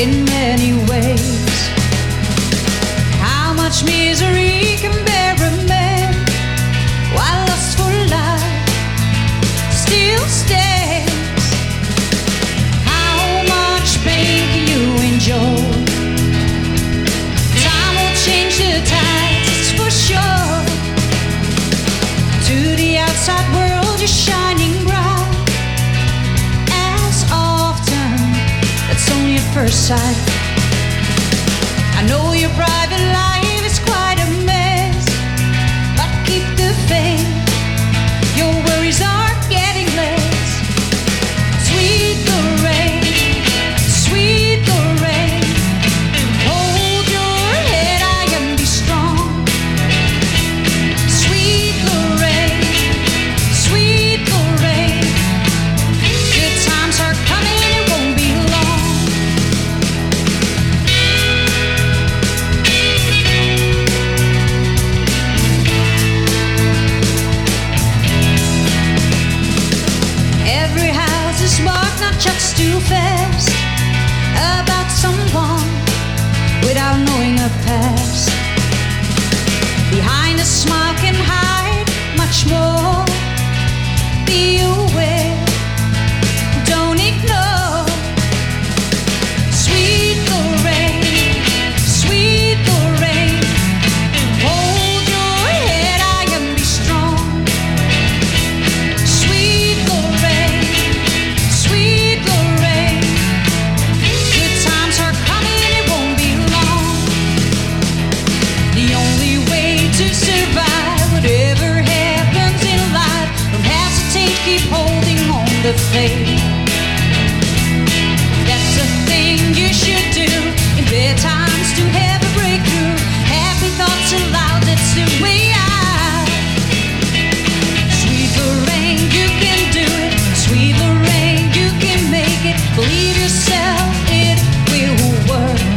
in many ways. How much misery. first sight. I know your private life. too fast about holding on to faith. That's the thing you should do in bad times to have a breakthrough. Happy thoughts aloud, that's the way out. Sweet the rain, you can do it. Sweet the rain, you can make it. Believe yourself, it will work.